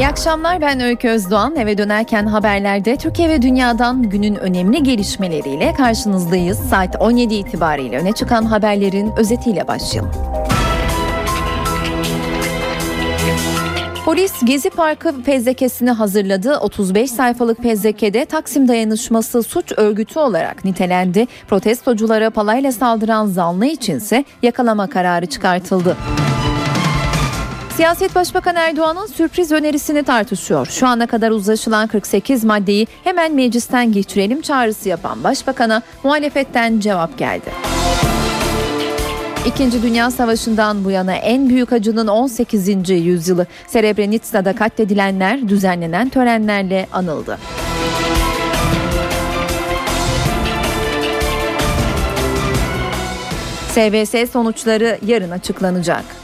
İyi akşamlar ben Öykü Özdoğan. Eve dönerken haberlerde Türkiye ve dünyadan günün önemli gelişmeleriyle karşınızdayız. Saat 17 itibariyle öne çıkan haberlerin özetiyle başlayalım. Polis Gezi Parkı fezlekesini hazırladı. 35 sayfalık fezlekede Taksim Dayanışması suç örgütü olarak nitelendi. Protestoculara palayla saldıran zanlı içinse yakalama kararı çıkartıldı. Siyaset Başbakan Erdoğan'ın sürpriz önerisini tartışıyor. Şu ana kadar uzlaşılan 48 maddeyi hemen meclisten geçirelim çağrısı yapan Başbakan'a muhalefetten cevap geldi. İkinci Dünya Savaşı'ndan bu yana en büyük acının 18. yüzyılı Srebrenica'da katledilenler düzenlenen törenlerle anıldı. SBS sonuçları yarın açıklanacak.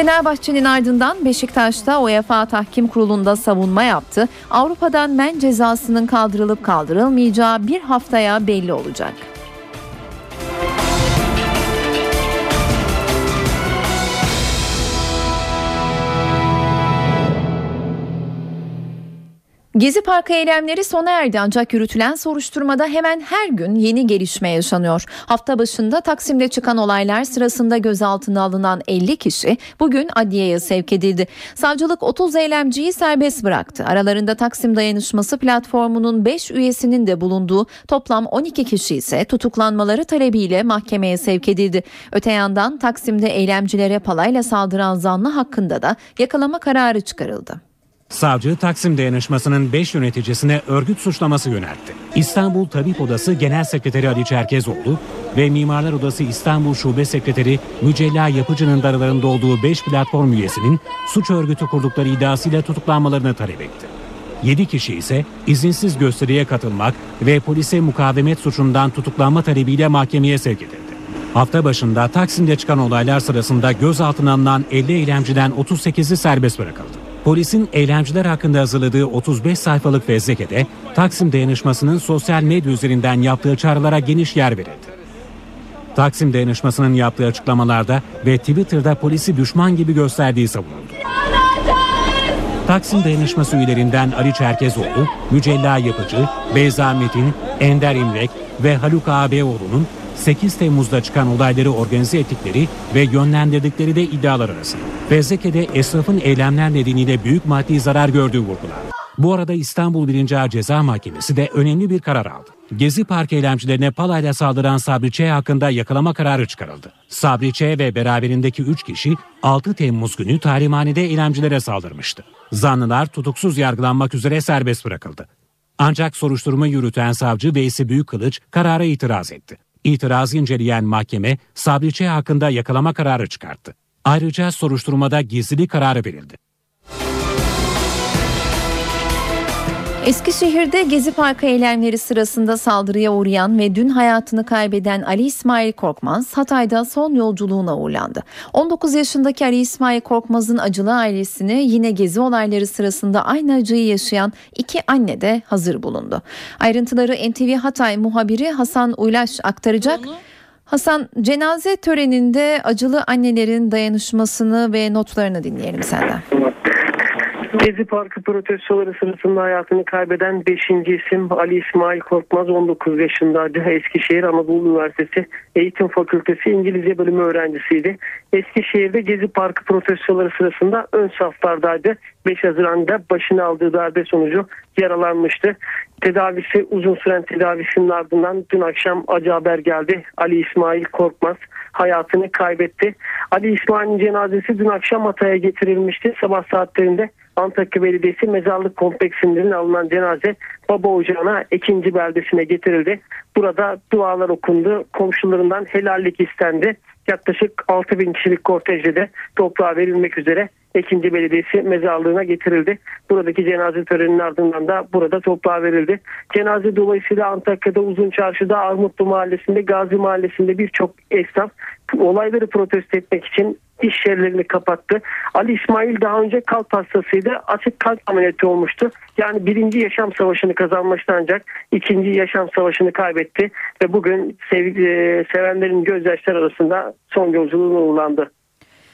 Fenerbahçe'nin ardından Beşiktaş'ta UEFA Tahkim Kurulu'nda savunma yaptı. Avrupa'dan men cezasının kaldırılıp kaldırılmayacağı bir haftaya belli olacak. Gezi Parkı eylemleri sona erdi ancak yürütülen soruşturmada hemen her gün yeni gelişme yaşanıyor. Hafta başında Taksim'de çıkan olaylar sırasında gözaltına alınan 50 kişi bugün adliyeye sevk edildi. Savcılık 30 eylemciyi serbest bıraktı. Aralarında Taksim Dayanışması platformunun 5 üyesinin de bulunduğu toplam 12 kişi ise tutuklanmaları talebiyle mahkemeye sevk edildi. Öte yandan Taksim'de eylemcilere palayla saldıran zanlı hakkında da yakalama kararı çıkarıldı. Savcı Taksim Dayanışması'nın 5 yöneticisine örgüt suçlaması yöneltti. İstanbul Tabip Odası Genel Sekreteri Ali Çerkezoğlu ve Mimarlar Odası İstanbul Şube Sekreteri Mücella Yapıcı'nın aralarında olduğu 5 platform üyesinin suç örgütü kurdukları iddiasıyla tutuklanmalarını talep etti. 7 kişi ise izinsiz gösteriye katılmak ve polise mukavemet suçundan tutuklanma talebiyle mahkemeye sevk edildi. Hafta başında Taksim'de çıkan olaylar sırasında gözaltına alınan 50 eylemciden 38'i serbest bırakıldı. Polisin eylemciler hakkında hazırladığı 35 sayfalık fezlekede Taksim Dayanışması'nın sosyal medya üzerinden yaptığı çağrılara geniş yer verildi. Taksim Dayanışması'nın yaptığı açıklamalarda ve Twitter'da polisi düşman gibi gösterdiği savunuldu. Taksim Dayanışması üyelerinden Ali Çerkezoğlu, Mücella Yapıcı, Beyza Metin, Ender İmrek ve Haluk Ağabeyoğlu'nun 8 Temmuz'da çıkan olayları organize ettikleri ve yönlendirdikleri de iddialar arasında. Fezleke'de esnafın eylemler nedeniyle büyük maddi zarar gördüğü vurgulandı. Bu arada İstanbul 1. Ağır Ceza Mahkemesi de önemli bir karar aldı. Gezi Park eylemcilerine palayla saldıran Sabri Ç. hakkında yakalama kararı çıkarıldı. Sabri Ç. ve beraberindeki 3 kişi 6 Temmuz günü talimhanede eylemcilere saldırmıştı. Zanlılar tutuksuz yargılanmak üzere serbest bırakıldı. Ancak soruşturma yürüten savcı Veysi Büyükkılıç karara itiraz etti. İtirazı inceleyen mahkeme Sabri hakkında yakalama kararı çıkarttı. Ayrıca soruşturmada gizlilik kararı verildi. Eskişehir'de Gezi Parkı eylemleri sırasında saldırıya uğrayan ve dün hayatını kaybeden Ali İsmail Korkmaz Hatay'da son yolculuğuna uğurlandı. 19 yaşındaki Ali İsmail Korkmaz'ın acılı ailesini yine Gezi olayları sırasında aynı acıyı yaşayan iki anne de hazır bulundu. Ayrıntıları NTV Hatay muhabiri Hasan Uylaş aktaracak. Hasan cenaze töreninde acılı annelerin dayanışmasını ve notlarını dinleyelim senden. Gezi Parkı protestoları sırasında hayatını kaybeden 5. isim Ali İsmail Korkmaz 19 yaşındaydı. Eskişehir Anadolu Üniversitesi Eğitim Fakültesi İngilizce bölümü öğrencisiydi. Eskişehir'de Gezi Parkı protestoları sırasında ön saflardaydı. 5 Haziran'da başına aldığı darbe sonucu yaralanmıştı. Tedavisi uzun süren tedavisinin ardından dün akşam acı haber geldi. Ali İsmail Korkmaz hayatını kaybetti. Ali İsmail'in cenazesi dün akşam Hatay'a getirilmişti. Sabah saatlerinde Antakya Belediyesi mezarlık kompleksinden alınan cenaze baba ocağına ikinci beldesine getirildi. Burada dualar okundu. Komşularından helallik istendi. Yaklaşık 6 bin kişilik kortejde de toprağa verilmek üzere Ekinci Belediyesi mezarlığına getirildi. Buradaki cenaze töreninin ardından da burada toprağa verildi. Cenaze dolayısıyla Antakya'da Uzun Çarşı'da Armutlu Mahallesi'nde Gazi Mahallesi'nde birçok esnaf olayları protesto etmek için iş yerlerini kapattı. Ali İsmail daha önce kalp hastasıydı. Açık kalp ameliyatı olmuştu. Yani birinci yaşam savaşını kazanmıştı ancak ikinci yaşam savaşını kaybetti. Ve bugün sev, e, sevenlerin gözyaşları arasında son yolculuğuna uğurlandı.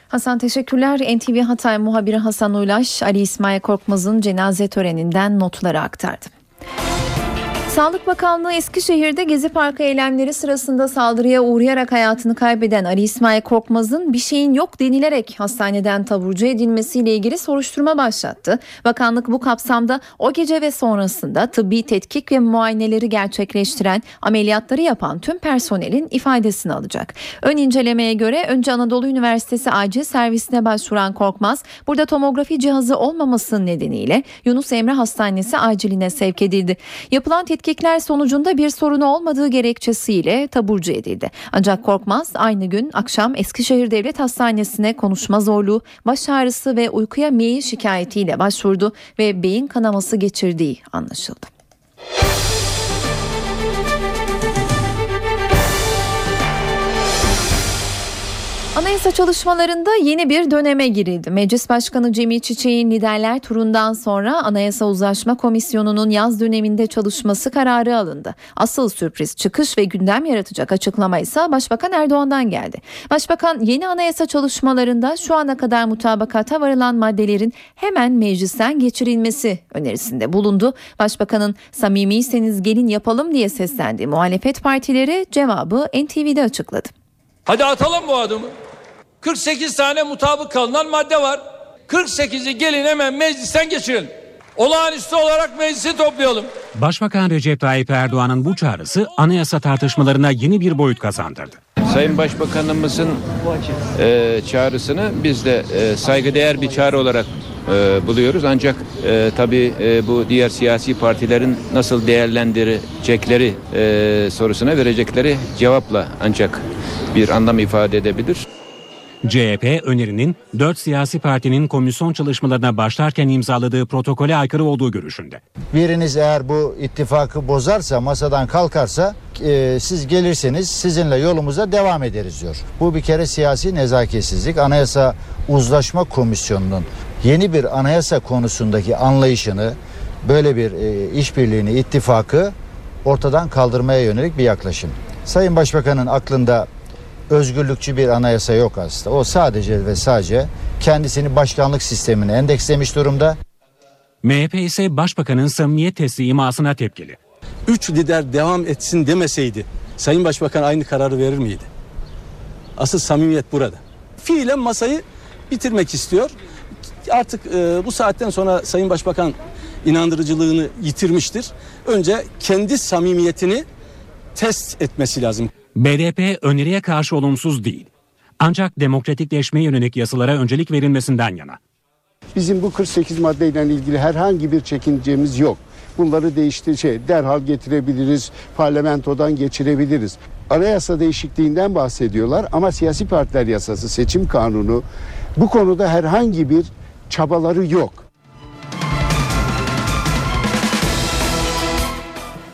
Hasan teşekkürler. NTV Hatay muhabiri Hasan Uylaş, Ali İsmail Korkmaz'ın cenaze töreninden notları aktardı. Sağlık Bakanlığı Eskişehir'de Gezi Parkı eylemleri sırasında saldırıya uğrayarak hayatını kaybeden Ali İsmail Korkmaz'ın bir şeyin yok denilerek hastaneden taburcu edilmesiyle ilgili soruşturma başlattı. Bakanlık bu kapsamda o gece ve sonrasında tıbbi tetkik ve muayeneleri gerçekleştiren, ameliyatları yapan tüm personelin ifadesini alacak. Ön incelemeye göre önce Anadolu Üniversitesi acil servisine başvuran Korkmaz, burada tomografi cihazı olmaması nedeniyle Yunus Emre Hastanesi aciline sevk edildi. Yapılan tetkik tetkikler sonucunda bir sorunu olmadığı gerekçesiyle taburcu edildi. Ancak Korkmaz aynı gün akşam Eskişehir Devlet Hastanesi'ne konuşma zorluğu, baş ağrısı ve uykuya meyil şikayetiyle başvurdu ve beyin kanaması geçirdiği anlaşıldı. Anayasa çalışmalarında yeni bir döneme girildi. Meclis Başkanı Cemil Çiçek'in liderler turundan sonra Anayasa Uzlaşma Komisyonu'nun yaz döneminde çalışması kararı alındı. Asıl sürpriz çıkış ve gündem yaratacak açıklama ise Başbakan Erdoğan'dan geldi. Başbakan yeni anayasa çalışmalarında şu ana kadar mutabakata varılan maddelerin hemen meclisten geçirilmesi önerisinde bulundu. Başbakanın samimiyseniz gelin yapalım diye seslendiği muhalefet partileri cevabı NTV'de açıkladı. Hadi atalım bu adımı. 48 tane mutabık kalınan madde var. 48'i gelin hemen meclisten geçirelim. Olağanüstü olarak meclisi toplayalım. Başbakan Recep Tayyip Erdoğan'ın bu çağrısı anayasa tartışmalarına yeni bir boyut kazandırdı. Sayın Başbakanımızın e, çağrısını biz de e, saygıdeğer bir çağrı olarak e, buluyoruz. Ancak e, tabii e, bu diğer siyasi partilerin nasıl değerlendirecekleri e, sorusuna verecekleri cevapla ancak bir anlam ifade edebilir. CHP önerinin 4 siyasi partinin komisyon çalışmalarına başlarken imzaladığı protokole aykırı olduğu görüşünde. Biriniz eğer bu ittifakı bozarsa, masadan kalkarsa e, siz gelirseniz sizinle yolumuza devam ederiz diyor. Bu bir kere siyasi nezaketsizlik. Anayasa Uzlaşma Komisyonu'nun yeni bir anayasa konusundaki anlayışını, böyle bir e, işbirliğini, ittifakı ortadan kaldırmaya yönelik bir yaklaşım. Sayın Başbakan'ın aklında özgürlükçü bir anayasa yok aslında. O sadece ve sadece kendisini başkanlık sistemine endekslemiş durumda. MHP ise başbakanın samimiyet testi imasına tepkili. Üç lider devam etsin demeseydi Sayın Başbakan aynı kararı verir miydi? Asıl samimiyet burada. Fiilen masayı bitirmek istiyor. Artık e, bu saatten sonra Sayın Başbakan inandırıcılığını yitirmiştir. Önce kendi samimiyetini test etmesi lazım. BDP öneriye karşı olumsuz değil. Ancak demokratikleşmeye yönelik yasalara öncelik verilmesinden yana. Bizim bu 48 maddeyle ilgili herhangi bir çekincemiz yok. Bunları değiştir şey derhal getirebiliriz, parlamentodan geçirebiliriz. Anayasa değişikliğinden bahsediyorlar ama siyasi partiler yasası, seçim kanunu bu konuda herhangi bir çabaları yok.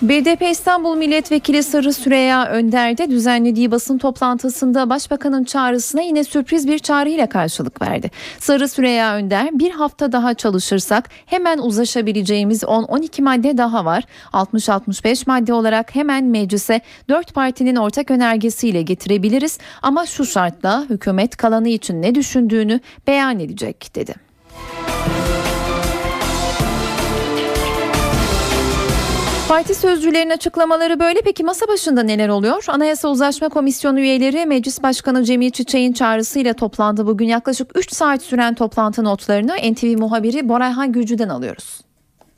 BDP İstanbul Milletvekili Sarı Süreyya Önder de düzenlediği basın toplantısında başbakanın çağrısına yine sürpriz bir çağrıyla karşılık verdi. Sarı Süreyya Önder bir hafta daha çalışırsak hemen uzlaşabileceğimiz 10-12 madde daha var. 60-65 madde olarak hemen meclise 4 partinin ortak önergesiyle getirebiliriz ama şu şartla hükümet kalanı için ne düşündüğünü beyan edecek dedi. Parti sözcülerinin açıklamaları böyle. Peki masa başında neler oluyor? Anayasa Uzlaşma Komisyonu üyeleri Meclis Başkanı Cemil Çiçek'in çağrısıyla toplandı. Bugün yaklaşık 3 saat süren toplantı notlarını NTV muhabiri Borayhan Gülcü'den alıyoruz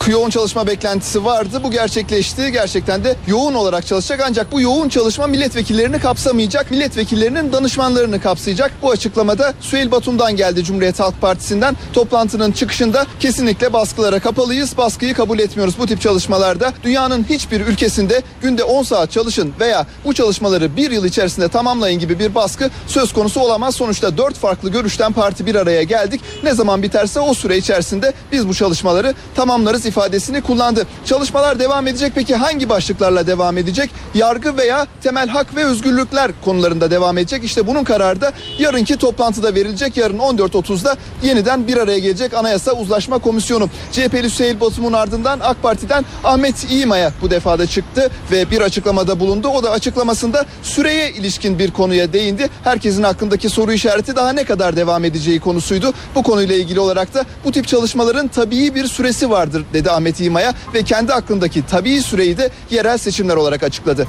yoğun çalışma beklentisi vardı. Bu gerçekleşti. Gerçekten de yoğun olarak çalışacak. Ancak bu yoğun çalışma milletvekillerini kapsamayacak. Milletvekillerinin danışmanlarını kapsayacak. Bu açıklamada Süheyl Batum'dan geldi Cumhuriyet Halk Partisi'nden. Toplantının çıkışında kesinlikle baskılara kapalıyız. Baskıyı kabul etmiyoruz bu tip çalışmalarda. Dünyanın hiçbir ülkesinde günde 10 saat çalışın veya bu çalışmaları bir yıl içerisinde tamamlayın gibi bir baskı söz konusu olamaz. Sonuçta 4 farklı görüşten parti bir araya geldik. Ne zaman biterse o süre içerisinde biz bu çalışmaları tamamlarız ifadesini kullandı. Çalışmalar devam edecek peki hangi başlıklarla devam edecek? Yargı veya temel hak ve özgürlükler konularında devam edecek. İşte bunun kararı da yarınki toplantıda verilecek. Yarın 14.30'da yeniden bir araya gelecek Anayasa Uzlaşma Komisyonu. CHP'li Süheyl Batum'un ardından AK Parti'den Ahmet İğma'ya bu defada çıktı ve bir açıklamada bulundu. O da açıklamasında süreye ilişkin bir konuya değindi. Herkesin hakkındaki soru işareti daha ne kadar devam edeceği konusuydu. Bu konuyla ilgili olarak da bu tip çalışmaların tabii bir süresi vardır dedi Ahmet İğma'ya ve kendi hakkındaki tabii süreyi de yerel seçimler olarak açıkladı.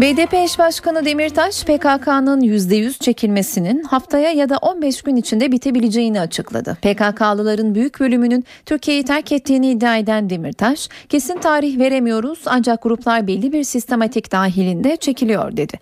BDP eş başkanı Demirtaş PKK'nın %100 çekilmesinin haftaya ya da 15 gün içinde bitebileceğini açıkladı. PKK'lıların büyük bölümünün Türkiye'yi terk ettiğini iddia eden Demirtaş, kesin tarih veremiyoruz ancak gruplar belli bir sistematik dahilinde çekiliyor dedi.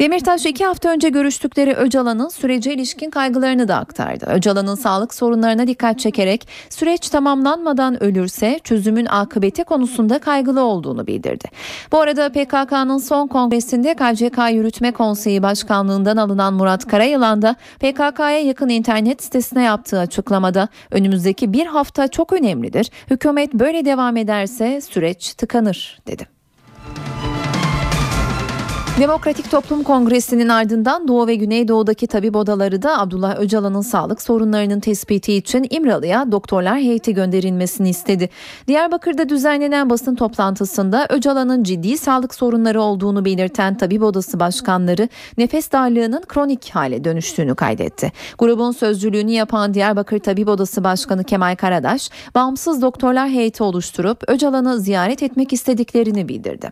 Demirtaş iki hafta önce görüştükleri Öcalan'ın sürece ilişkin kaygılarını da aktardı. Öcalan'ın sağlık sorunlarına dikkat çekerek süreç tamamlanmadan ölürse çözümün akıbeti konusunda kaygılı olduğunu bildirdi. Bu arada PKK'nın son kongre kongresinde KCK Yürütme Konseyi Başkanlığından alınan Murat Karayılan da PKK'ya yakın internet sitesine yaptığı açıklamada önümüzdeki bir hafta çok önemlidir. Hükümet böyle devam ederse süreç tıkanır dedi. Demokratik Toplum Kongresi'nin ardından Doğu ve Güneydoğu'daki tabip odaları da Abdullah Öcalan'ın sağlık sorunlarının tespiti için İmralı'ya doktorlar heyeti gönderilmesini istedi. Diyarbakır'da düzenlenen basın toplantısında Öcalan'ın ciddi sağlık sorunları olduğunu belirten tabip odası başkanları nefes darlığının kronik hale dönüştüğünü kaydetti. Grubun sözcülüğünü yapan Diyarbakır Tabip Odası Başkanı Kemal Karadaş, bağımsız doktorlar heyeti oluşturup Öcalan'ı ziyaret etmek istediklerini bildirdi.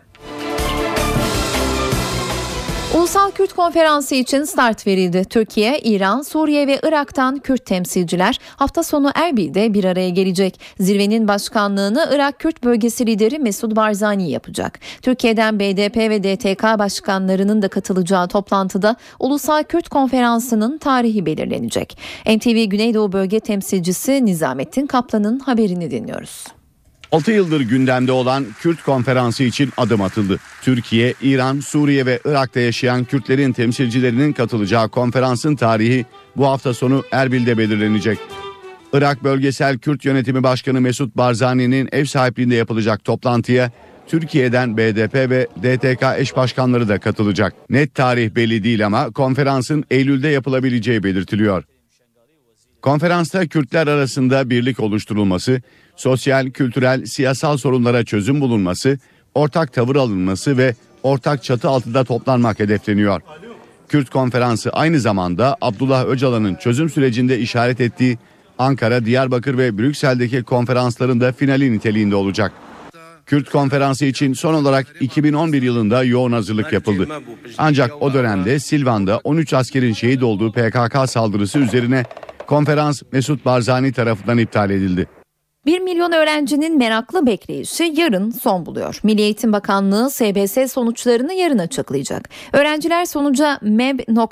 Ulusal Kürt Konferansı için start verildi. Türkiye, İran, Suriye ve Irak'tan Kürt temsilciler hafta sonu Erbil'de bir araya gelecek. Zirvenin başkanlığını Irak Kürt Bölgesi lideri Mesud Barzani yapacak. Türkiye'den BDP ve DTK başkanlarının da katılacağı toplantıda Ulusal Kürt Konferansı'nın tarihi belirlenecek. NTV Güneydoğu Bölge temsilcisi Nizamettin Kaplan'ın haberini dinliyoruz. 6 yıldır gündemde olan Kürt konferansı için adım atıldı. Türkiye, İran, Suriye ve Irak'ta yaşayan Kürtlerin temsilcilerinin katılacağı konferansın tarihi bu hafta sonu Erbil'de belirlenecek. Irak Bölgesel Kürt Yönetimi Başkanı Mesut Barzani'nin ev sahipliğinde yapılacak toplantıya Türkiye'den BDP ve DTK eş başkanları da katılacak. Net tarih belli değil ama konferansın Eylül'de yapılabileceği belirtiliyor. Konferansta Kürtler arasında birlik oluşturulması, sosyal, kültürel, siyasal sorunlara çözüm bulunması, ortak tavır alınması ve ortak çatı altında toplanmak hedefleniyor. Kürt konferansı aynı zamanda Abdullah Öcalan'ın çözüm sürecinde işaret ettiği Ankara, Diyarbakır ve Brüksel'deki konferansların da finali niteliğinde olacak. Kürt konferansı için son olarak 2011 yılında yoğun hazırlık yapıldı. Ancak o dönemde Silvan'da 13 askerin şehit olduğu PKK saldırısı üzerine konferans Mesut Barzani tarafından iptal edildi. 1 milyon öğrencinin meraklı bekleyişi yarın son buluyor. Milli Eğitim Bakanlığı SBS sonuçlarını yarın açıklayacak. Öğrenciler sonuca meb.gov.tr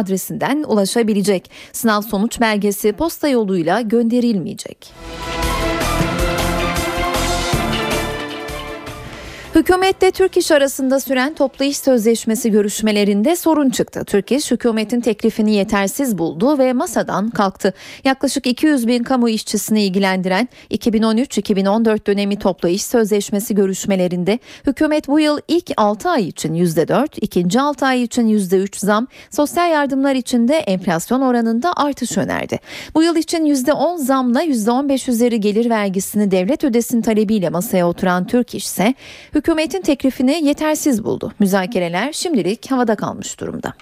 adresinden ulaşabilecek. Sınav sonuç belgesi posta yoluyla gönderilmeyecek. Hükümette Türk İş arasında süren toplu iş sözleşmesi görüşmelerinde sorun çıktı. Türk İş hükümetin teklifini yetersiz buldu ve masadan kalktı. Yaklaşık 200 bin kamu işçisini ilgilendiren 2013-2014 dönemi toplu iş sözleşmesi görüşmelerinde hükümet bu yıl ilk 6 ay için %4, ikinci 6 ay için %3 zam, sosyal yardımlar için de enflasyon oranında artış önerdi. Bu yıl için %10 zamla %15 üzeri gelir vergisini devlet ödesin talebiyle masaya oturan Türk İş ise hükümetin teklifini yetersiz buldu. Müzakereler şimdilik havada kalmış durumda.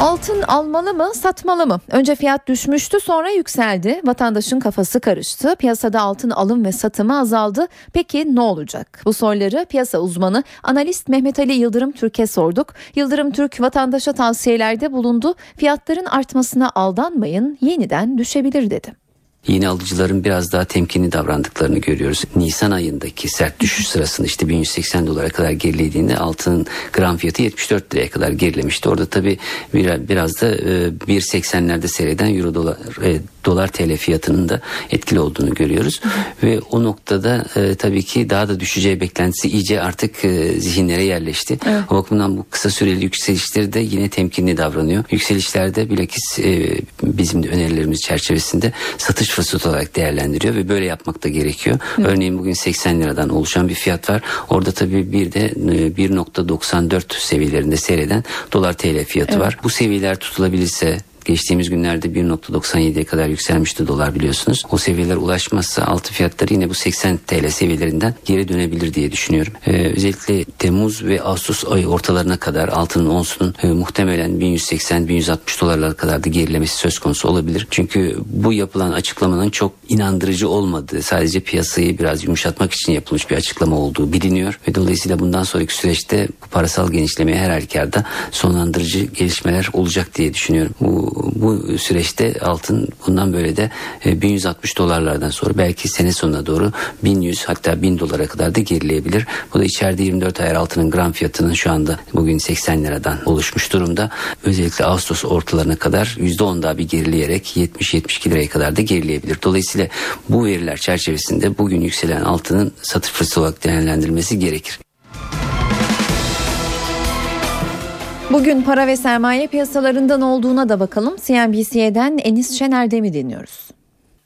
Altın almalı mı, satmalı mı? Önce fiyat düşmüştü, sonra yükseldi. Vatandaşın kafası karıştı. Piyasada altın alım ve satımı azaldı. Peki ne olacak? Bu soruları piyasa uzmanı analist Mehmet Ali Yıldırım Türk'e sorduk. Yıldırım Türk vatandaşa tavsiyelerde bulundu. Fiyatların artmasına aldanmayın, yeniden düşebilir dedi. Yeni alıcıların biraz daha temkinli davrandıklarını görüyoruz. Nisan ayındaki sert düşüş sırasında işte 1180 dolara kadar gerilediğinde altının gram fiyatı 74 liraya kadar gerilemişti. Orada tabii biraz da 1.80'lerde e, seyreden euro dolar e, dolar TL fiyatının da etkili olduğunu görüyoruz. Ve o noktada e, tabii ki daha da düşeceği beklentisi iyice artık e, zihinlere yerleşti. Evet. O bakımdan bu kısa süreli yükselişleri de yine temkinli davranıyor. Yükselişlerde bilakis e, bizim de önerilerimiz çerçevesinde satış fırsatı olarak değerlendiriyor ve böyle yapmak da gerekiyor. Evet. Örneğin bugün 80 liradan oluşan bir fiyat var. Orada tabii bir de 1.94 e, seviyelerinde seyreden dolar TL fiyatı evet. var. Bu seviyeler tutulabilirse Geçtiğimiz günlerde 1.97'ye kadar yükselmişti dolar biliyorsunuz. O seviyeler ulaşmazsa altı fiyatları yine bu 80 TL seviyelerinden geri dönebilir diye düşünüyorum. Ee, özellikle Temmuz ve Ağustos ayı ortalarına kadar altının onsunun e, muhtemelen 1180-1160 dolarlara kadar da gerilemesi söz konusu olabilir. Çünkü bu yapılan açıklamanın çok inandırıcı olmadığı, sadece piyasayı biraz yumuşatmak için yapılmış bir açıklama olduğu biliniyor. Ve dolayısıyla bundan sonraki süreçte bu parasal genişlemeye her halükarda sonlandırıcı gelişmeler olacak diye düşünüyorum. Bu bu süreçte altın bundan böyle de 1160 e, dolarlardan sonra belki sene sonuna doğru 1100 hatta 1000 dolara kadar da gerileyebilir. Bu da içeride 24 ayar altının gram fiyatının şu anda bugün 80 liradan oluşmuş durumda. Özellikle Ağustos ortalarına kadar %10 daha bir gerileyerek 70-72 liraya kadar da gerileyebilir. Dolayısıyla bu veriler çerçevesinde bugün yükselen altının satış fırsatı olarak değerlendirilmesi gerekir. Bugün para ve sermaye piyasalarından olduğuna da bakalım. CNBC'den Enis Şener'de dinliyoruz?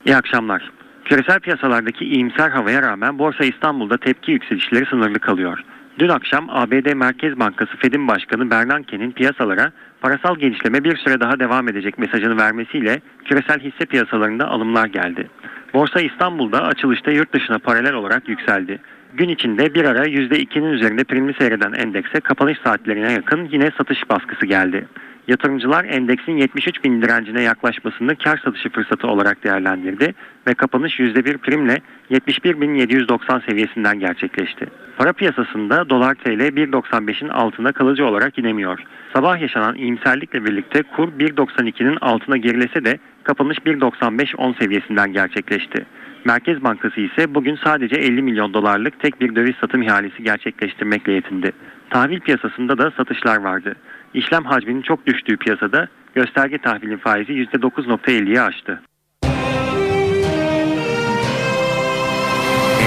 İyi akşamlar. Küresel piyasalardaki iyimser havaya rağmen Borsa İstanbul'da tepki yükselişleri sınırlı kalıyor. Dün akşam ABD Merkez Bankası Fed'in Başkanı Bernanke'nin piyasalara parasal genişleme bir süre daha devam edecek mesajını vermesiyle küresel hisse piyasalarında alımlar geldi. Borsa İstanbul'da açılışta yurt dışına paralel olarak yükseldi. Gün içinde bir ara %2'nin üzerinde primli seyreden endekse kapanış saatlerine yakın yine satış baskısı geldi. Yatırımcılar endeksin 73 bin direncine yaklaşmasını kar satışı fırsatı olarak değerlendirdi ve kapanış %1 primle 71.790 seviyesinden gerçekleşti. Para piyasasında dolar TL 1.95'in altına kalıcı olarak inemiyor. Sabah yaşanan iyimserlikle birlikte kur 1.92'nin altına gerilese de kapanış 1.95-10 seviyesinden gerçekleşti. Merkez Bankası ise bugün sadece 50 milyon dolarlık tek bir döviz satım ihalesi gerçekleştirmekle yetindi. Tahvil piyasasında da satışlar vardı. İşlem hacminin çok düştüğü piyasada gösterge tahvilin faizi %9.50'ye aştı.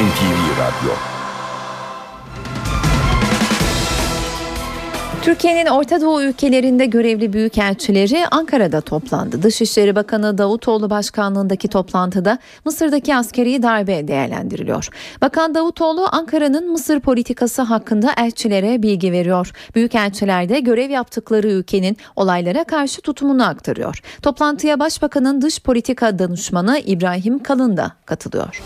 NTV Radyo Türkiye'nin Orta Doğu ülkelerinde görevli büyükelçileri Ankara'da toplandı. Dışişleri Bakanı Davutoğlu başkanlığındaki toplantıda Mısır'daki askeri darbe değerlendiriliyor. Bakan Davutoğlu Ankara'nın Mısır politikası hakkında elçilere bilgi veriyor. Büyükelçiler de görev yaptıkları ülkenin olaylara karşı tutumunu aktarıyor. Toplantıya Başbakanın dış politika danışmanı İbrahim Kalın da katılıyor.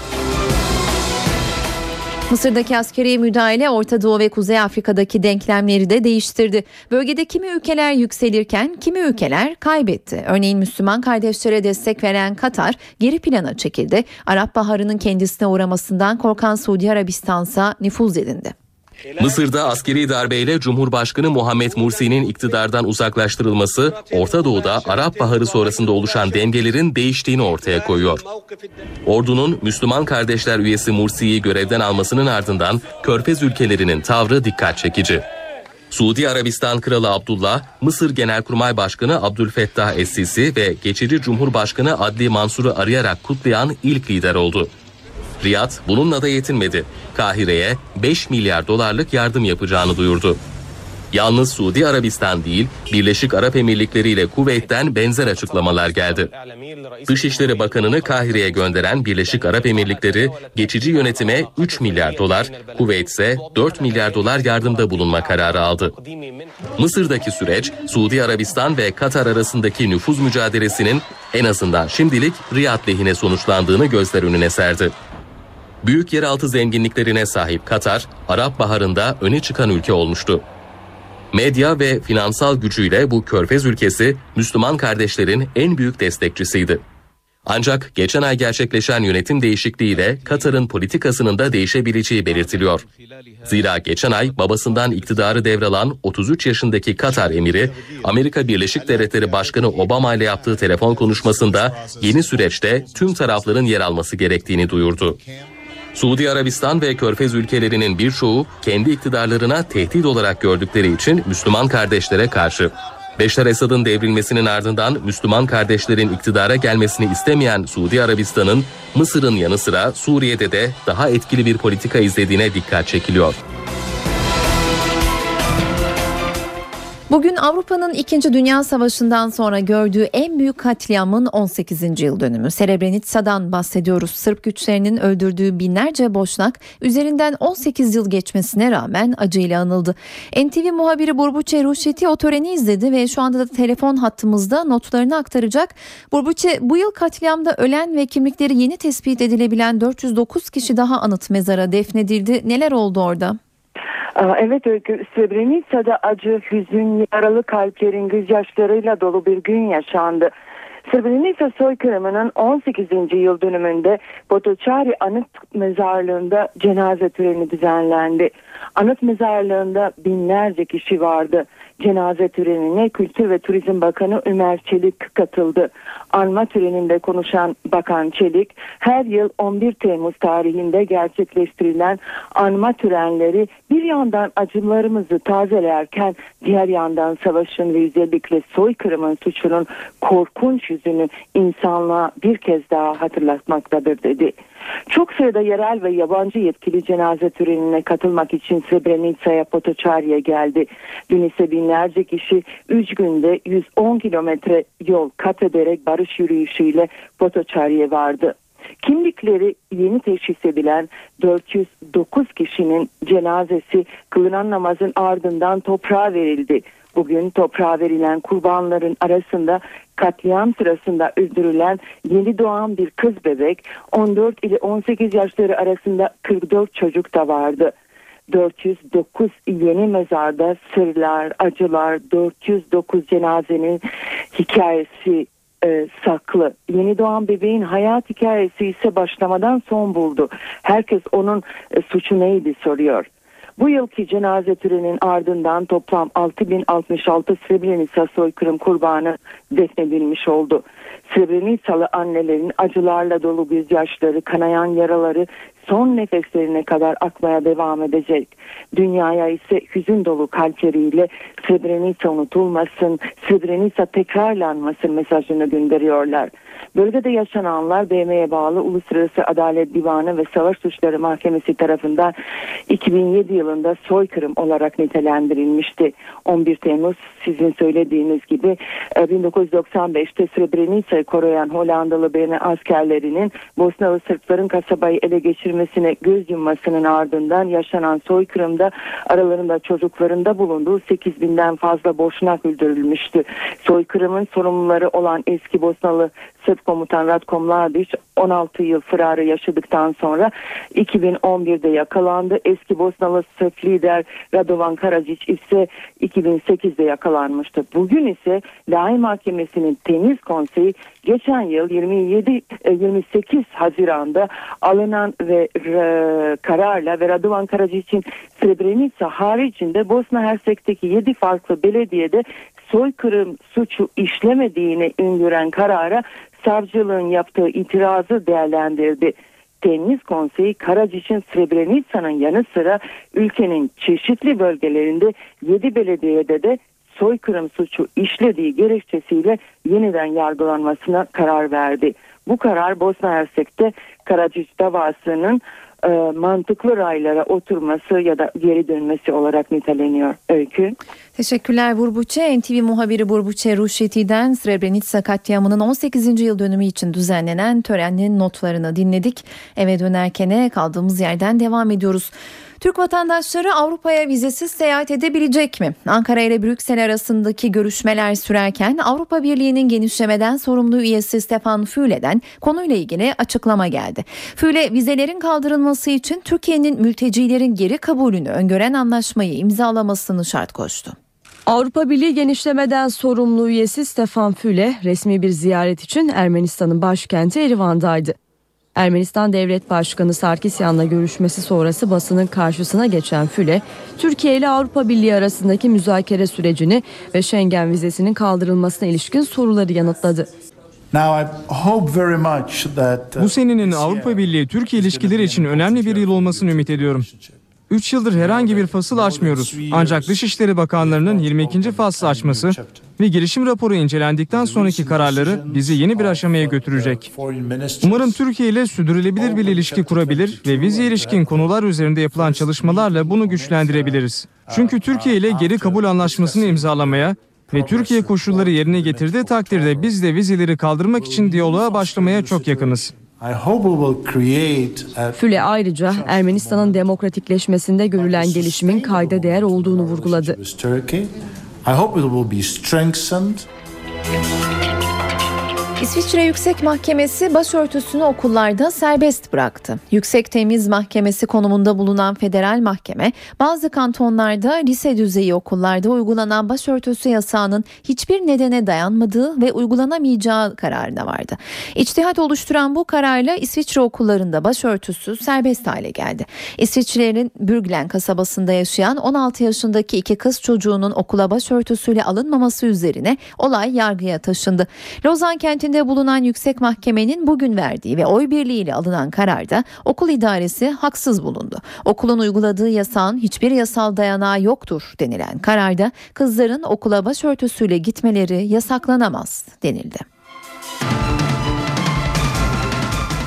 Mısır'daki askeri müdahale Orta Doğu ve Kuzey Afrika'daki denklemleri de değiştirdi. Bölgede kimi ülkeler yükselirken kimi ülkeler kaybetti. Örneğin Müslüman kardeşlere destek veren Katar geri plana çekildi. Arap Baharı'nın kendisine uğramasından korkan Suudi Arabistan'sa nüfuz edindi. Mısır'da askeri darbeyle Cumhurbaşkanı Muhammed Mursi'nin iktidardan uzaklaştırılması, Orta Doğu'da Arap Baharı sonrasında oluşan dengelerin değiştiğini ortaya koyuyor. Ordunun Müslüman kardeşler üyesi Mursi'yi görevden almasının ardından Körfez ülkelerinin tavrı dikkat çekici. Suudi Arabistan Kralı Abdullah, Mısır Genelkurmay Başkanı Abdülfettah Es-Sisi ve geçici Cumhurbaşkanı Adli Mansur'u arayarak kutlayan ilk lider oldu. Riyad bununla da yetinmedi. Kahire'ye 5 milyar dolarlık yardım yapacağını duyurdu. Yalnız Suudi Arabistan değil, Birleşik Arap Emirlikleri ile Kuveyt'ten benzer açıklamalar geldi. Dışişleri Bakanı'nı Kahire'ye gönderen Birleşik Arap Emirlikleri geçici yönetime 3 milyar dolar, Kuveyt ise 4 milyar dolar yardımda bulunma kararı aldı. Mısır'daki süreç, Suudi Arabistan ve Katar arasındaki nüfuz mücadelesinin en azından şimdilik Riyad lehine sonuçlandığını gözler önüne serdi. Büyük yeraltı zenginliklerine sahip Katar, Arap Baharı'nda öne çıkan ülke olmuştu. Medya ve finansal gücüyle bu körfez ülkesi Müslüman kardeşlerin en büyük destekçisiydi. Ancak geçen ay gerçekleşen yönetim değişikliğiyle Katar'ın politikasının da değişebileceği belirtiliyor. Zira geçen ay babasından iktidarı devralan 33 yaşındaki Katar emiri Amerika Birleşik Devletleri Başkanı Obama ile yaptığı telefon konuşmasında yeni süreçte tüm tarafların yer alması gerektiğini duyurdu. Suudi Arabistan ve Körfez ülkelerinin birçoğu kendi iktidarlarına tehdit olarak gördükleri için Müslüman kardeşlere karşı. Beşar Esad'ın devrilmesinin ardından Müslüman kardeşlerin iktidara gelmesini istemeyen Suudi Arabistan'ın Mısır'ın yanı sıra Suriye'de de daha etkili bir politika izlediğine dikkat çekiliyor. Bugün Avrupa'nın 2. Dünya Savaşı'ndan sonra gördüğü en büyük katliamın 18. yıl dönümü. Srebrenica'dan bahsediyoruz. Sırp güçlerinin öldürdüğü binlerce boşnak üzerinden 18 yıl geçmesine rağmen acıyla anıldı. NTV muhabiri Burbuçe Ruşeti o töreni izledi ve şu anda da telefon hattımızda notlarını aktaracak. Burbuçe bu yıl katliamda ölen ve kimlikleri yeni tespit edilebilen 409 kişi daha anıt mezara defnedildi. Neler oldu orada? Evet Öykü, Srebrenica'da acı, hüzün, yaralı kalplerin gözyaşlarıyla dolu bir gün yaşandı. Srebrenica soykırımının 18. yıl dönümünde Botoçari Anıt Mezarlığı'nda cenaze töreni düzenlendi. Anıt mezarlığında binlerce kişi vardı. Cenaze törenine Kültür ve Turizm Bakanı Ömer Çelik katıldı. Anma töreninde konuşan Bakan Çelik, her yıl 11 Temmuz tarihinde gerçekleştirilen anma törenleri bir yandan acılarımızı tazelerken diğer yandan savaşın ve özellikle soykırımın suçunun korkunç yüzünü insanlığa bir kez daha hatırlatmaktadır dedi. Çok sayıda yerel ve yabancı yetkili cenaze törenine katılmak için Srebrenica'ya Potoçari'ye geldi. Dün ise binlerce kişi 3 günde 110 kilometre yol kat ederek barış yürüyüşüyle Potoçari'ye vardı. Kimlikleri yeni teşhis edilen 409 kişinin cenazesi kılınan namazın ardından toprağa verildi. Bugün toprağa verilen kurbanların arasında katliam sırasında öldürülen yeni doğan bir kız bebek 14 ile 18 yaşları arasında 44 çocuk da vardı. 409 yeni mezarda sırlar, acılar, 409 cenazenin hikayesi e, saklı. Yeni doğan bebeğin hayat hikayesi ise başlamadan son buldu. Herkes onun e, suçu neydi soruyor. Bu yılki cenaze töreninin ardından toplam 6066 Srebrenica soykırım kurbanı defnedilmiş oldu. Srebrenicalı annelerin acılarla dolu gözyaşları, kanayan yaraları son nefeslerine kadar akmaya devam edecek. Dünyaya ise hüzün dolu kalpleriyle Srebrenica unutulmasın, Srebrenica tekrarlanmasın mesajını gönderiyorlar. Bölgede yaşananlar BM'ye bağlı Uluslararası Adalet Divanı ve Savaş Suçları Mahkemesi tarafından 2007 yılında soykırım olarak nitelendirilmişti. 11 Temmuz sizin söylediğiniz gibi 1995'te Srebrenica'yı koruyan Hollandalı BM askerlerinin Bosnalı Sırpların kasabayı ele geçirmesine göz yummasının ardından yaşanan soykırımda aralarında çocuklarında bulunduğu 8 binden fazla boşnak öldürülmüştü. Soykırımın sorumluları olan eski Bosnalı Sırp komutan Ratko Mladic 16 yıl fırarı yaşadıktan sonra 2011'de yakalandı. Eski Bosnalı Sırp lider Radovan Karadzic ise 2008'de yakalanmıştı. Bugün ise Lahi Mahkemesi'nin temiz konseyi geçen yıl 27 28 e, Haziran'da alınan ve e, kararla ve Radovan Karadzic'in Srebrenica haricinde Bosna Hersek'teki 7 farklı belediyede soykırım suçu işlemediğini öngören karara savcılığın yaptığı itirazı değerlendirdi. Temiz Konseyi Karacic'in Srebrenica'nın yanı sıra ülkenin çeşitli bölgelerinde 7 belediyede de soykırım suçu işlediği gerekçesiyle yeniden yargılanmasına karar verdi. Bu karar Bosna Hersek'te Karacic davasının e, mantıklı raylara oturması ya da geri dönmesi olarak niteleniyor öykü. Teşekkürler Burbuçe. NTV muhabiri Burbuçe Ruşeti'den Srebrenica katliamının 18. yıl dönümü için düzenlenen törenin notlarını dinledik. Eve dönerken kaldığımız yerden devam ediyoruz. Türk vatandaşları Avrupa'ya vizesiz seyahat edebilecek mi? Ankara ile Brüksel arasındaki görüşmeler sürerken Avrupa Birliği'nin genişlemeden sorumlu üyesi Stefan Füle'den konuyla ilgili açıklama geldi. Füle vizelerin kaldırılması için Türkiye'nin mültecilerin geri kabulünü öngören anlaşmayı imzalamasını şart koştu. Avrupa Birliği genişlemeden sorumlu üyesi Stefan Füle resmi bir ziyaret için Ermenistan'ın başkenti Erivan'daydı. Ermenistan Devlet Başkanı Sarkisyan'la görüşmesi sonrası basının karşısına geçen Füle, Türkiye ile Avrupa Birliği arasındaki müzakere sürecini ve Schengen vizesinin kaldırılmasına ilişkin soruları yanıtladı. Bu senenin Avrupa Birliği-Türkiye ilişkileri için önemli bir yıl olmasını ümit ediyorum. 3 yıldır herhangi bir fasıl açmıyoruz. Ancak Dışişleri Bakanlarının 22. faslı açması ve girişim raporu incelendikten sonraki kararları bizi yeni bir aşamaya götürecek. Umarım Türkiye ile sürdürülebilir bir ilişki kurabilir ve vize ilişkin konular üzerinde yapılan çalışmalarla bunu güçlendirebiliriz. Çünkü Türkiye ile geri kabul anlaşmasını imzalamaya ve Türkiye koşulları yerine getirdiği takdirde biz de vizeleri kaldırmak için diyaloğa başlamaya çok yakınız. Füle ayrıca Ermenistan'ın demokratikleşmesinde görülen gelişimin kayda değer olduğunu vurguladı. I hope it will be strengthened. İsviçre Yüksek Mahkemesi başörtüsünü okullarda serbest bıraktı. Yüksek Temiz Mahkemesi konumunda bulunan federal mahkeme bazı kantonlarda lise düzeyi okullarda uygulanan başörtüsü yasağının hiçbir nedene dayanmadığı ve uygulanamayacağı kararına vardı. İçtihat oluşturan bu kararla İsviçre okullarında başörtüsü serbest hale geldi. İsviçre'nin Bürglen kasabasında yaşayan 16 yaşındaki iki kız çocuğunun okula başörtüsüyle alınmaması üzerine olay yargıya taşındı. Lozan kentinde içinde bulunan yüksek mahkemenin bugün verdiği ve oy birliğiyle alınan kararda okul idaresi haksız bulundu. Okulun uyguladığı yasağın hiçbir yasal dayanağı yoktur denilen kararda kızların okula başörtüsüyle gitmeleri yasaklanamaz denildi.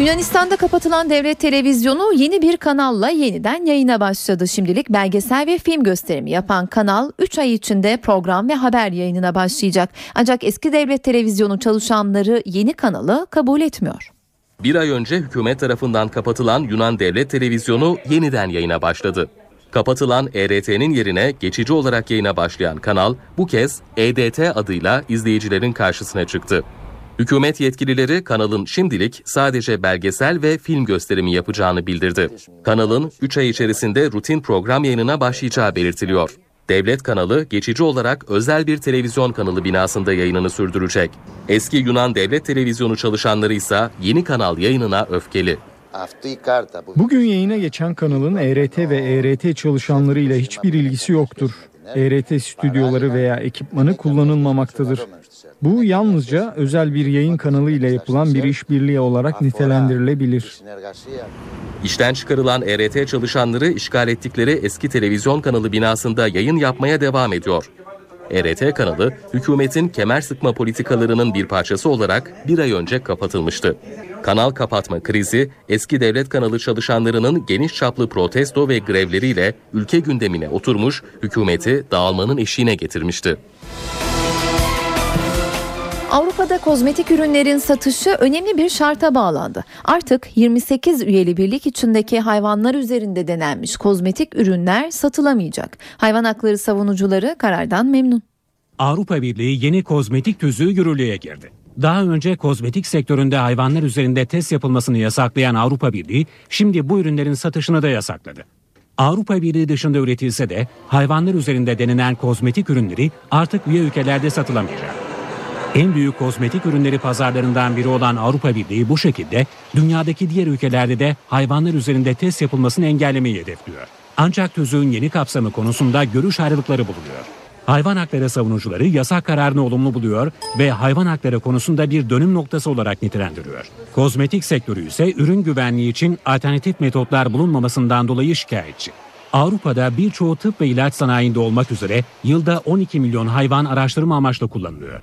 Yunanistan'da kapatılan devlet televizyonu yeni bir kanalla yeniden yayına başladı. Şimdilik belgesel ve film gösterimi yapan kanal 3 ay içinde program ve haber yayınına başlayacak. Ancak eski devlet televizyonu çalışanları yeni kanalı kabul etmiyor. Bir ay önce hükümet tarafından kapatılan Yunan Devlet Televizyonu yeniden yayına başladı. Kapatılan ERT'nin yerine geçici olarak yayına başlayan kanal bu kez EDT adıyla izleyicilerin karşısına çıktı. Hükümet yetkilileri kanalın şimdilik sadece belgesel ve film gösterimi yapacağını bildirdi. Kanalın 3 ay içerisinde rutin program yayınına başlayacağı belirtiliyor. Devlet kanalı geçici olarak özel bir televizyon kanalı binasında yayınını sürdürecek. Eski Yunan Devlet Televizyonu çalışanları ise yeni kanal yayınına öfkeli. Bugün yayına geçen kanalın ERT ve ERT çalışanlarıyla hiçbir ilgisi yoktur. ERT stüdyoları veya ekipmanı kullanılmamaktadır. Bu yalnızca özel bir yayın kanalı ile yapılan bir işbirliği olarak nitelendirilebilir. İşten çıkarılan ERT çalışanları işgal ettikleri eski televizyon kanalı binasında yayın yapmaya devam ediyor. ERT kanalı hükümetin kemer sıkma politikalarının bir parçası olarak bir ay önce kapatılmıştı. Kanal kapatma krizi eski devlet kanalı çalışanlarının geniş çaplı protesto ve grevleriyle ülke gündemine oturmuş, hükümeti dağılmanın eşiğine getirmişti. Avrupa'da kozmetik ürünlerin satışı önemli bir şarta bağlandı. Artık 28 üyeli birlik içindeki hayvanlar üzerinde denenmiş kozmetik ürünler satılamayacak. Hayvan hakları savunucuları karardan memnun. Avrupa Birliği yeni kozmetik tüzüğü yürürlüğe girdi. Daha önce kozmetik sektöründe hayvanlar üzerinde test yapılmasını yasaklayan Avrupa Birliği şimdi bu ürünlerin satışını da yasakladı. Avrupa Birliği dışında üretilse de hayvanlar üzerinde denenen kozmetik ürünleri artık üye ülkelerde satılamayacak. En büyük kozmetik ürünleri pazarlarından biri olan Avrupa Birliği bu şekilde dünyadaki diğer ülkelerde de hayvanlar üzerinde test yapılmasını engellemeyi hedefliyor. Ancak tüzüğün yeni kapsamı konusunda görüş ayrılıkları bulunuyor. Hayvan hakları savunucuları yasak kararını olumlu buluyor ve hayvan hakları konusunda bir dönüm noktası olarak nitelendiriyor. Kozmetik sektörü ise ürün güvenliği için alternatif metotlar bulunmamasından dolayı şikayetçi. Avrupa'da birçoğu tıp ve ilaç sanayinde olmak üzere yılda 12 milyon hayvan araştırma amaçlı kullanılıyor.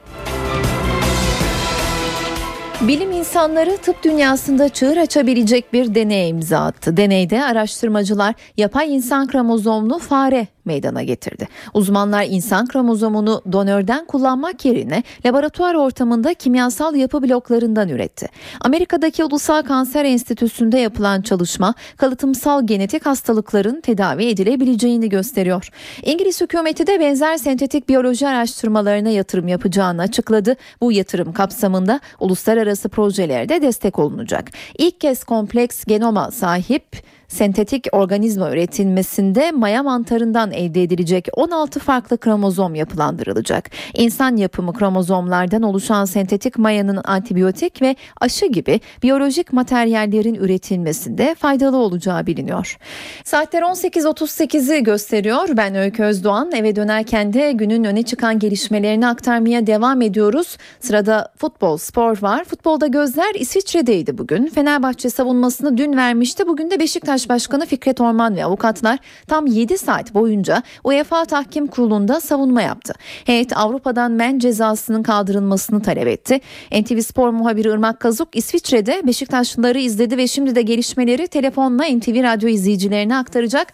Bilim insanları tıp dünyasında çığır açabilecek bir deneye imza attı. Deneyde araştırmacılar yapay insan kromozomlu fare meydana getirdi. Uzmanlar insan kromozomunu donörden kullanmak yerine laboratuvar ortamında kimyasal yapı bloklarından üretti. Amerika'daki Ulusal Kanser Enstitüsü'nde yapılan çalışma kalıtımsal genetik hastalıkların tedavi edilebileceğini gösteriyor. İngiliz hükümeti de benzer sentetik biyoloji araştırmalarına yatırım yapacağını açıkladı. Bu yatırım kapsamında uluslararası projelerde destek olunacak. İlk kez kompleks genoma sahip sentetik organizma üretilmesinde maya mantarından elde edilecek 16 farklı kromozom yapılandırılacak. İnsan yapımı kromozomlardan oluşan sentetik mayanın antibiyotik ve aşı gibi biyolojik materyallerin üretilmesinde faydalı olacağı biliniyor. Saatler 18.38'i gösteriyor. Ben Öykü Özdoğan. Eve dönerken de günün öne çıkan gelişmelerini aktarmaya devam ediyoruz. Sırada futbol, spor var. Futbolda gözler İsviçre'deydi bugün. Fenerbahçe savunmasını dün vermişti. Bugün de Beşiktaş Başkanı Fikret Orman ve avukatlar tam 7 saat boyunca UEFA Tahkim Kurulu'nda savunma yaptı. Heyet Avrupa'dan men cezasının kaldırılmasını talep etti. NTV Spor muhabiri Irmak Kazuk İsviçre'de Beşiktaşlıları izledi ve şimdi de gelişmeleri telefonla NTV Radyo izleyicilerine aktaracak.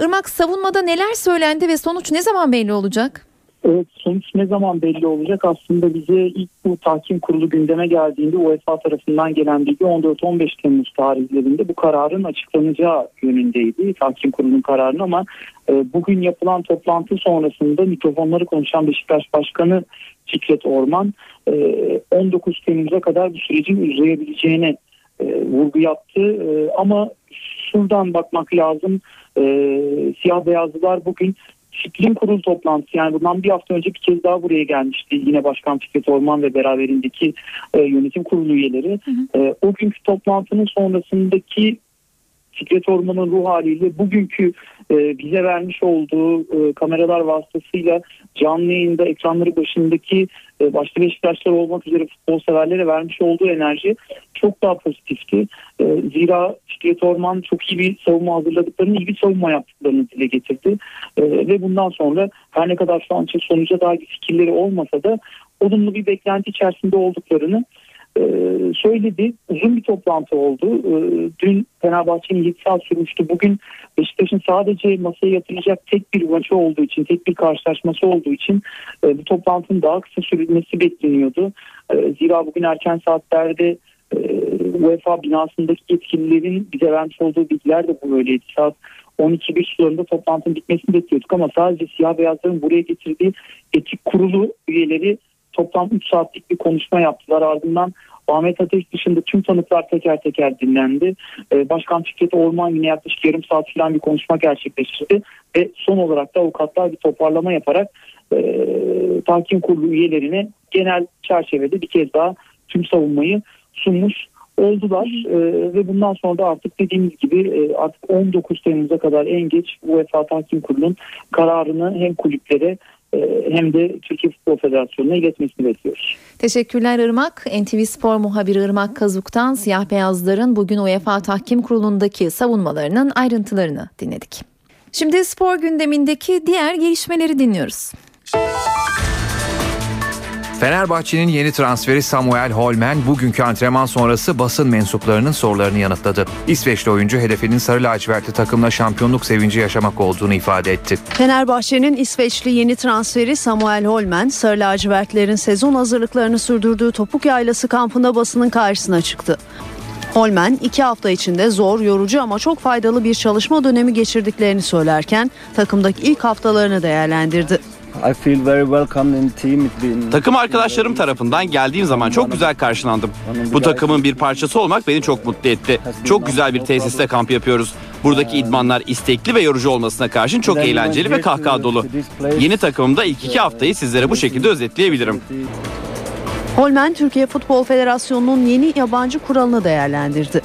Irmak savunmada neler söylendi ve sonuç ne zaman belli olacak? Evet sonuç ne zaman belli olacak? Aslında bize ilk bu tahkim kurulu gündeme geldiğinde UEFA tarafından gelen bilgi 14-15 Temmuz tarihlerinde bu kararın açıklanacağı yönündeydi. Tahkim kurulunun kararını ama e, bugün yapılan toplantı sonrasında mikrofonları konuşan Beşiktaş Başkanı Fikret Orman e, 19 Temmuz'a kadar bu sürecin uzayabileceğine e, vurgu yaptı. E, ama şuradan bakmak lazım. E, siyah beyazlılar bugün disiplin kurul toplantısı yani bundan bir hafta önce bir kez daha buraya gelmişti yine Başkan Fikret Orman ve beraberindeki e, yönetim kurulu üyeleri. Hı hı. E, o günkü toplantının sonrasındaki Fikret Orman'ın ruh haliyle bugünkü e, bize vermiş olduğu e, kameralar vasıtasıyla canlı yayında ekranları başındaki başta Beşiktaşlar olmak üzere futbol severlere vermiş olduğu enerji çok daha pozitifti. E, zira Fikret Orman çok iyi bir savunma hazırladıklarını, iyi bir savunma yaptıklarını dile getirdi. E, ve bundan sonra her ne kadar şu an için sonuca dair fikirleri olmasa da olumlu bir beklenti içerisinde olduklarını e, söyledi. Uzun bir toplantı oldu. E, dün Fenerbahçe'nin 7 saat sürmüştü. Bugün Beşiktaş'ın sadece masaya yatıracak tek bir maçı olduğu için, tek bir karşılaşması olduğu için e, bu toplantının daha kısa sürülmesi bekleniyordu. Zira bugün erken saatlerde UEFA binasındaki yetkililerin bize vermiş olduğu bilgiler de bu böyleydi. Saat 12 bir sularında toplantının bitmesini bekliyorduk ama sadece siyah beyazların buraya getirdiği etik kurulu üyeleri toplam 3 saatlik bir konuşma yaptılar. Ardından Ahmet Ateş dışında tüm tanıklar teker teker dinlendi. Ee, Başkan Fikret Orman yine yaklaşık yarım saat süren bir konuşma gerçekleştirdi. Ve son olarak da avukatlar bir toparlama yaparak e, tahkim kurulu üyelerine genel çerçevede bir kez daha tüm savunmayı sunmuş oldular e, ve bundan sonra da artık dediğimiz gibi e, artık 19 Temmuz'a kadar en geç UEFA Tahkim Kurulu'nun kararını hem kulüplere hem de Türkiye Futbol Federasyonu'na iletmesini bekliyoruz. Teşekkürler Irmak. NTV Spor muhabiri Irmak Kazuk'tan siyah beyazların bugün UEFA Tahkim Kurulu'ndaki savunmalarının ayrıntılarını dinledik. Şimdi spor gündemindeki diğer gelişmeleri dinliyoruz. Fenerbahçe'nin yeni transferi Samuel Holmen bugünkü antrenman sonrası basın mensuplarının sorularını yanıtladı. İsveçli oyuncu hedefinin sarı lacivertli takımla şampiyonluk sevinci yaşamak olduğunu ifade etti. Fenerbahçe'nin İsveçli yeni transferi Samuel Holmen, sarı lacivertlerin sezon hazırlıklarını sürdürdüğü Topuk Yaylası kampında basının karşısına çıktı. Holmen iki hafta içinde zor, yorucu ama çok faydalı bir çalışma dönemi geçirdiklerini söylerken takımdaki ilk haftalarını değerlendirdi. Takım arkadaşlarım tarafından geldiğim zaman çok güzel karşılandım. Bu takımın bir parçası olmak beni çok mutlu etti. Çok güzel bir tesiste kamp yapıyoruz. Buradaki idmanlar istekli ve yorucu olmasına karşın çok eğlenceli ve kahkaha dolu. Yeni takımımda ilk iki haftayı sizlere bu şekilde özetleyebilirim. Holmen Türkiye Futbol Federasyonu'nun yeni yabancı kuralını değerlendirdi.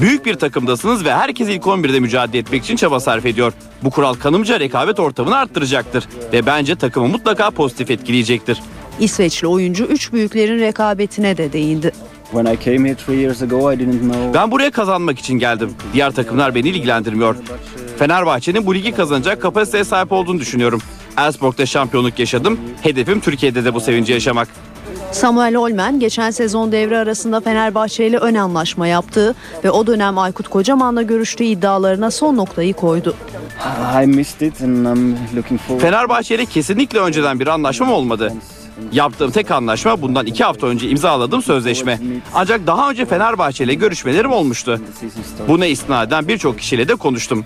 Büyük bir takımdasınız ve herkes ilk 11'de mücadele etmek için çaba sarf ediyor. Bu kural kanımca rekabet ortamını arttıracaktır ve bence takımı mutlaka pozitif etkileyecektir. İsveçli oyuncu üç büyüklerin rekabetine de değindi. Ben buraya kazanmak için geldim. Diğer takımlar beni ilgilendirmiyor. Fenerbahçe'nin bu ligi kazanacak kapasiteye sahip olduğunu düşünüyorum. Elfsborg'da şampiyonluk yaşadım. Hedefim Türkiye'de de bu sevinci yaşamak. Samuel Olmen geçen sezon devre arasında Fenerbahçe ile ön anlaşma yaptığı ve o dönem Aykut Kocaman'la görüştüğü iddialarına son noktayı koydu. Fenerbahçe ile kesinlikle önceden bir anlaşmam olmadı. Yaptığım tek anlaşma bundan iki hafta önce imzaladığım sözleşme. Ancak daha önce Fenerbahçe ile görüşmelerim olmuştu. Buna istinaden birçok kişiyle de konuştum.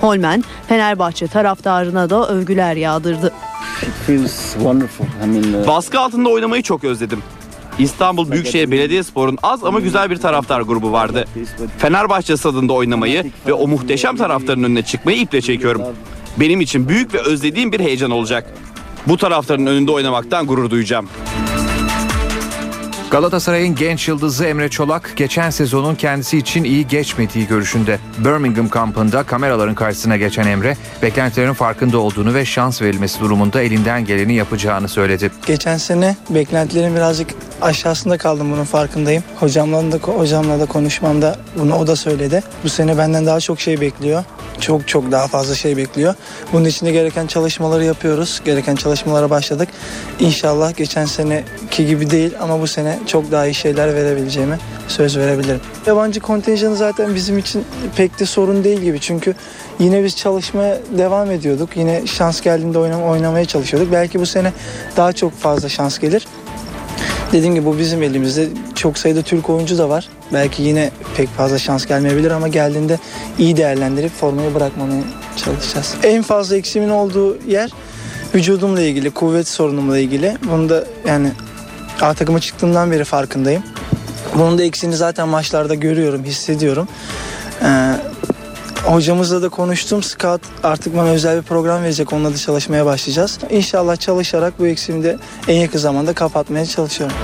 Holmen Fenerbahçe taraftarına da övgüler yağdırdı. Uh, Baskı altında oynamayı çok özledim. İstanbul Büyükşehir Belediyespor'un az ama güzel bir taraftar grubu vardı. Fenerbahçe stadında oynamayı ve o muhteşem taraftarın önüne çıkmayı iple çekiyorum. Benim için büyük ve özlediğim bir heyecan olacak. Bu taraftarın önünde oynamaktan gurur duyacağım. Galatasaray'ın genç yıldızı Emre Çolak geçen sezonun kendisi için iyi geçmediği görüşünde. Birmingham kampında kameraların karşısına geçen Emre beklentilerin farkında olduğunu ve şans verilmesi durumunda elinden geleni yapacağını söyledi. Geçen sene beklentilerin birazcık aşağısında kaldım bunun farkındayım. Hocamla da hocamla da konuşmamda bunu o da söyledi. Bu sene benden daha çok şey bekliyor. Çok çok daha fazla şey bekliyor. Bunun için de gereken çalışmaları yapıyoruz. Gereken çalışmalara başladık. İnşallah geçen seneki gibi değil ama bu sene çok daha iyi şeyler verebileceğime söz verebilirim. Yabancı kontenjanı zaten bizim için pek de sorun değil gibi. Çünkü yine biz çalışmaya devam ediyorduk. Yine şans geldiğinde oynamaya çalışıyorduk. Belki bu sene daha çok fazla şans gelir. Dediğim gibi bu bizim elimizde. Çok sayıda Türk oyuncu da var. Belki yine pek fazla şans gelmeyebilir ama geldiğinde iyi değerlendirip formayı bırakmamaya çalışacağız. En fazla eksimin olduğu yer vücudumla ilgili, kuvvet sorunumla ilgili. Bunu da yani A takıma çıktığımdan beri farkındayım. Bunun da eksiğini zaten maçlarda görüyorum, hissediyorum. Ee, hocamızla da konuştum. Scout artık bana özel bir program verecek. Onunla da çalışmaya başlayacağız. İnşallah çalışarak bu eksiğimi de en yakın zamanda kapatmaya çalışıyorum.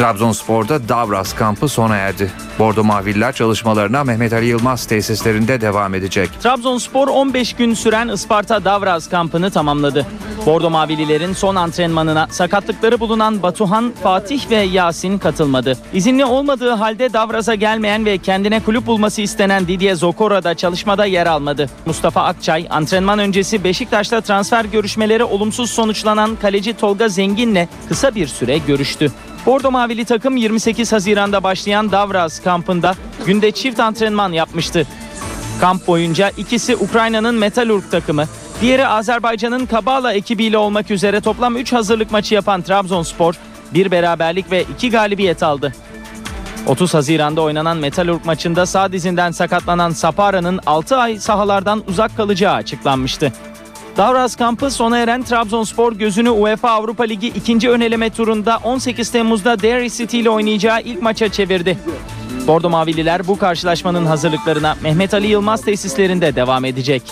Trabzonspor'da Davras kampı sona erdi. Bordo Maviller çalışmalarına Mehmet Ali Yılmaz tesislerinde devam edecek. Trabzonspor 15 gün süren Isparta Davraz kampını tamamladı. Bordo Mavililerin son antrenmanına sakatlıkları bulunan Batuhan, Fatih ve Yasin katılmadı. İzinli olmadığı halde Davraz'a gelmeyen ve kendine kulüp bulması istenen Didier Zokora da çalışmada yer almadı. Mustafa Akçay antrenman öncesi Beşiktaş'ta transfer görüşmeleri olumsuz sonuçlanan kaleci Tolga Zengin'le kısa bir süre görüştü. Bordo Mavili takım 28 Haziran'da başlayan Davraz kampında günde çift antrenman yapmıştı. Kamp boyunca ikisi Ukrayna'nın Metalurg takımı, diğeri Azerbaycan'ın Kabala ekibiyle olmak üzere toplam 3 hazırlık maçı yapan Trabzonspor bir beraberlik ve 2 galibiyet aldı. 30 Haziran'da oynanan Metalurg maçında sağ dizinden sakatlanan Sapara'nın 6 ay sahalardan uzak kalacağı açıklanmıştı. Davraz kampı sona eren Trabzonspor gözünü UEFA Avrupa Ligi ikinci öneleme turunda 18 Temmuz'da Derry City ile oynayacağı ilk maça çevirdi. Bordo Mavililer bu karşılaşmanın hazırlıklarına Mehmet Ali Yılmaz tesislerinde devam edecek.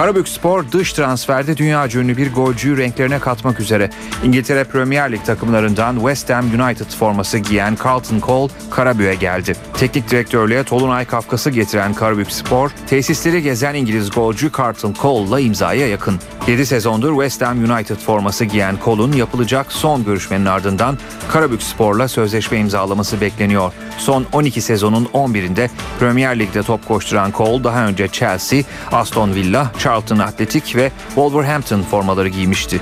Karabük Spor dış transferde dünya ünlü bir golcüyü renklerine katmak üzere. İngiltere Premier Lig takımlarından West Ham United forması giyen Carlton Cole Karabük'e geldi. Teknik direktörlüğe Tolunay Kafkas'ı getiren Karabük Spor, tesisleri gezen İngiliz golcü Carlton Cole'la imzaya yakın. 7 sezondur West Ham United forması giyen Cole'un yapılacak son görüşmenin ardından Karabük Spor'la sözleşme imzalaması bekleniyor. Son 12 sezonun 11'inde Premier Lig'de top koşturan Cole daha önce Chelsea, Aston Villa, Charlton Athletic ve Wolverhampton formaları giymişti.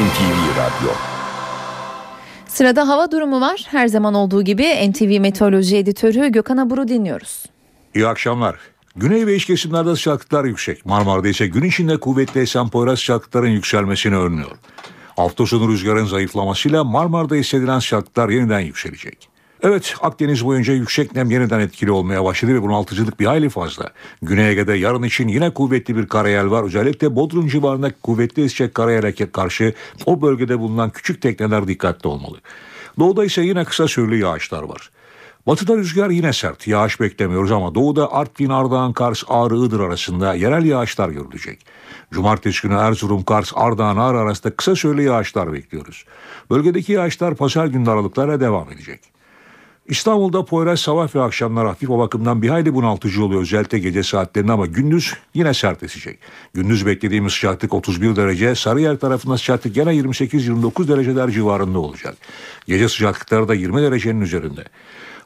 NTV Radyo Sırada hava durumu var. Her zaman olduğu gibi NTV Meteoroloji Editörü Gökhan Abur'u dinliyoruz. İyi akşamlar. Güney ve iç kesimlerde sıcaklıklar yüksek. Marmara'da ise gün içinde kuvvetli esen Poyraz sıcaklıkların yükselmesini önlüyor. Hafta sonu rüzgarın zayıflamasıyla Marmara'da hissedilen sıcaklıklar yeniden yükselecek. Evet Akdeniz boyunca yüksek nem yeniden etkili olmaya başladı ve bunaltıcılık bir hayli fazla. Güney Ege'de yarın için yine kuvvetli bir karayel var. Özellikle Bodrum civarında kuvvetli esecek karayele karşı o bölgede bulunan küçük tekneler dikkatli olmalı. Doğuda ise yine kısa süreli yağışlar var. Batıda rüzgar yine sert. Yağış beklemiyoruz ama doğuda Artvin, Ardahan, Kars, Ağrı, Iğdır arasında yerel yağışlar görülecek. Cumartesi günü Erzurum, Kars, Ardahan, Ağrı arasında kısa süreli yağışlar bekliyoruz. Bölgedeki yağışlar pazar günü aralıklarla devam edecek. İstanbul'da Poyraz sabah ve akşamlar hafif o bakımdan bir hayli bunaltıcı oluyor özellikle gece saatlerinde ama gündüz yine sert esecek. Gündüz beklediğimiz sıcaklık 31 derece, Sarıyer tarafında sıcaklık gene 28-29 dereceler civarında olacak. Gece sıcaklıkları da 20 derecenin üzerinde.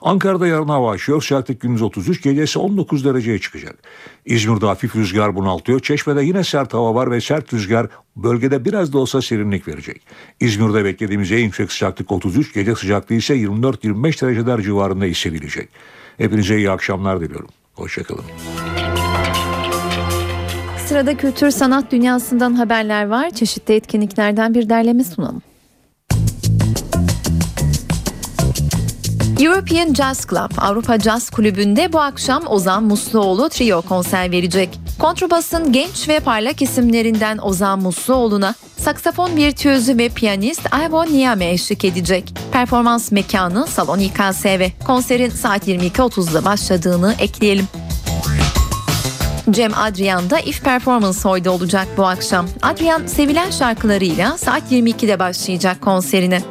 Ankara'da yarın hava açıyor. Sıcaklık gündüz 33, gecesi 19 dereceye çıkacak. İzmir'de hafif rüzgar bunaltıyor. Çeşme'de yine sert hava var ve sert rüzgar bölgede biraz da olsa serinlik verecek. İzmir'de beklediğimiz en yüksek sıcaklık 33, gece sıcaklığı ise 24-25 dereceler civarında hissedilecek. Hepinize iyi akşamlar diliyorum. Hoşçakalın. Sırada kültür sanat dünyasından haberler var. Çeşitli etkinliklerden bir derleme sunalım. European Jazz Club Avrupa Jazz Kulübü'nde bu akşam Ozan Musluoğlu trio konser verecek. Kontrabasın genç ve parlak isimlerinden Ozan Musluoğlu'na saksafon virtüözü ve piyanist Ayvo Niyame eşlik edecek. Performans mekanı Salon İKSV. Konserin saat 22.30'da başladığını ekleyelim. Cem Adrian da If Performance Hall'de olacak bu akşam. Adrian sevilen şarkılarıyla saat 22'de başlayacak konserine.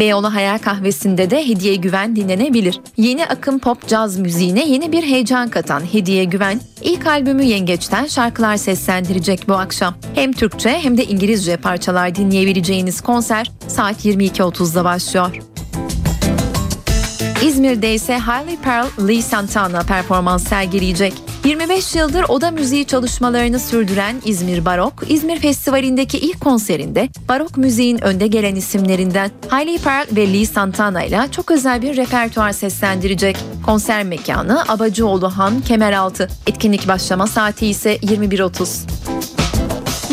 Beyoğlu Hayal Kahvesi'nde de Hediye Güven dinlenebilir. Yeni akım pop caz müziğine yeni bir heyecan katan Hediye Güven, ilk albümü Yengeç'ten şarkılar seslendirecek bu akşam. Hem Türkçe hem de İngilizce parçalar dinleyebileceğiniz konser saat 22.30'da başlıyor. İzmir'de ise Hailey Pearl Lee Santana performans sergileyecek. 25 yıldır oda müziği çalışmalarını sürdüren İzmir Barok, İzmir Festivali'ndeki ilk konserinde barok müziğin önde gelen isimlerinden Hailey Pearl ve Lee Santana ile çok özel bir repertuar seslendirecek. Konser mekanı Abacıoğlu Han Kemeraltı. Etkinlik başlama saati ise 21.30.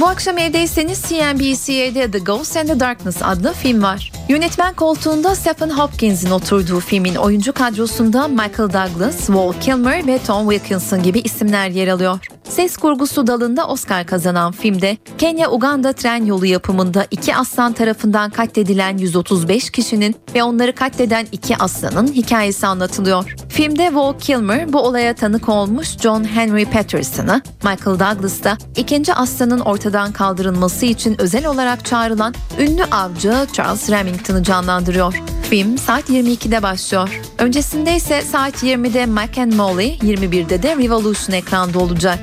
Bu akşam evdeyseniz CNBC'de The Ghost and the Darkness adlı film var. Yönetmen koltuğunda Stephen Hopkins'in oturduğu filmin oyuncu kadrosunda Michael Douglas, Val Kilmer ve Tom Wilkinson gibi isimler yer alıyor. Ses kurgusu dalında Oscar kazanan filmde Kenya-Uganda tren yolu yapımında iki aslan tarafından katledilen 135 kişinin ve onları katleden iki aslanın hikayesi anlatılıyor. Filmde Val Kilmer bu olaya tanık olmuş John Henry Patterson'ı, Michael Douglas da ikinci aslanın ortadan kaldırılması için özel olarak çağrılan ünlü avcı Charles Remington'ı canlandırıyor. Film saat 22'de başlıyor. Öncesinde ise saat 20'de Mac and Molly, 21'de de Revolution ekranda olacak.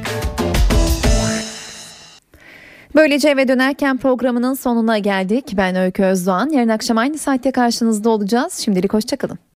Böylece eve dönerken programının sonuna geldik. Ben Öykü Özdoğan. Yarın akşam aynı saatte karşınızda olacağız. Şimdilik hoşçakalın.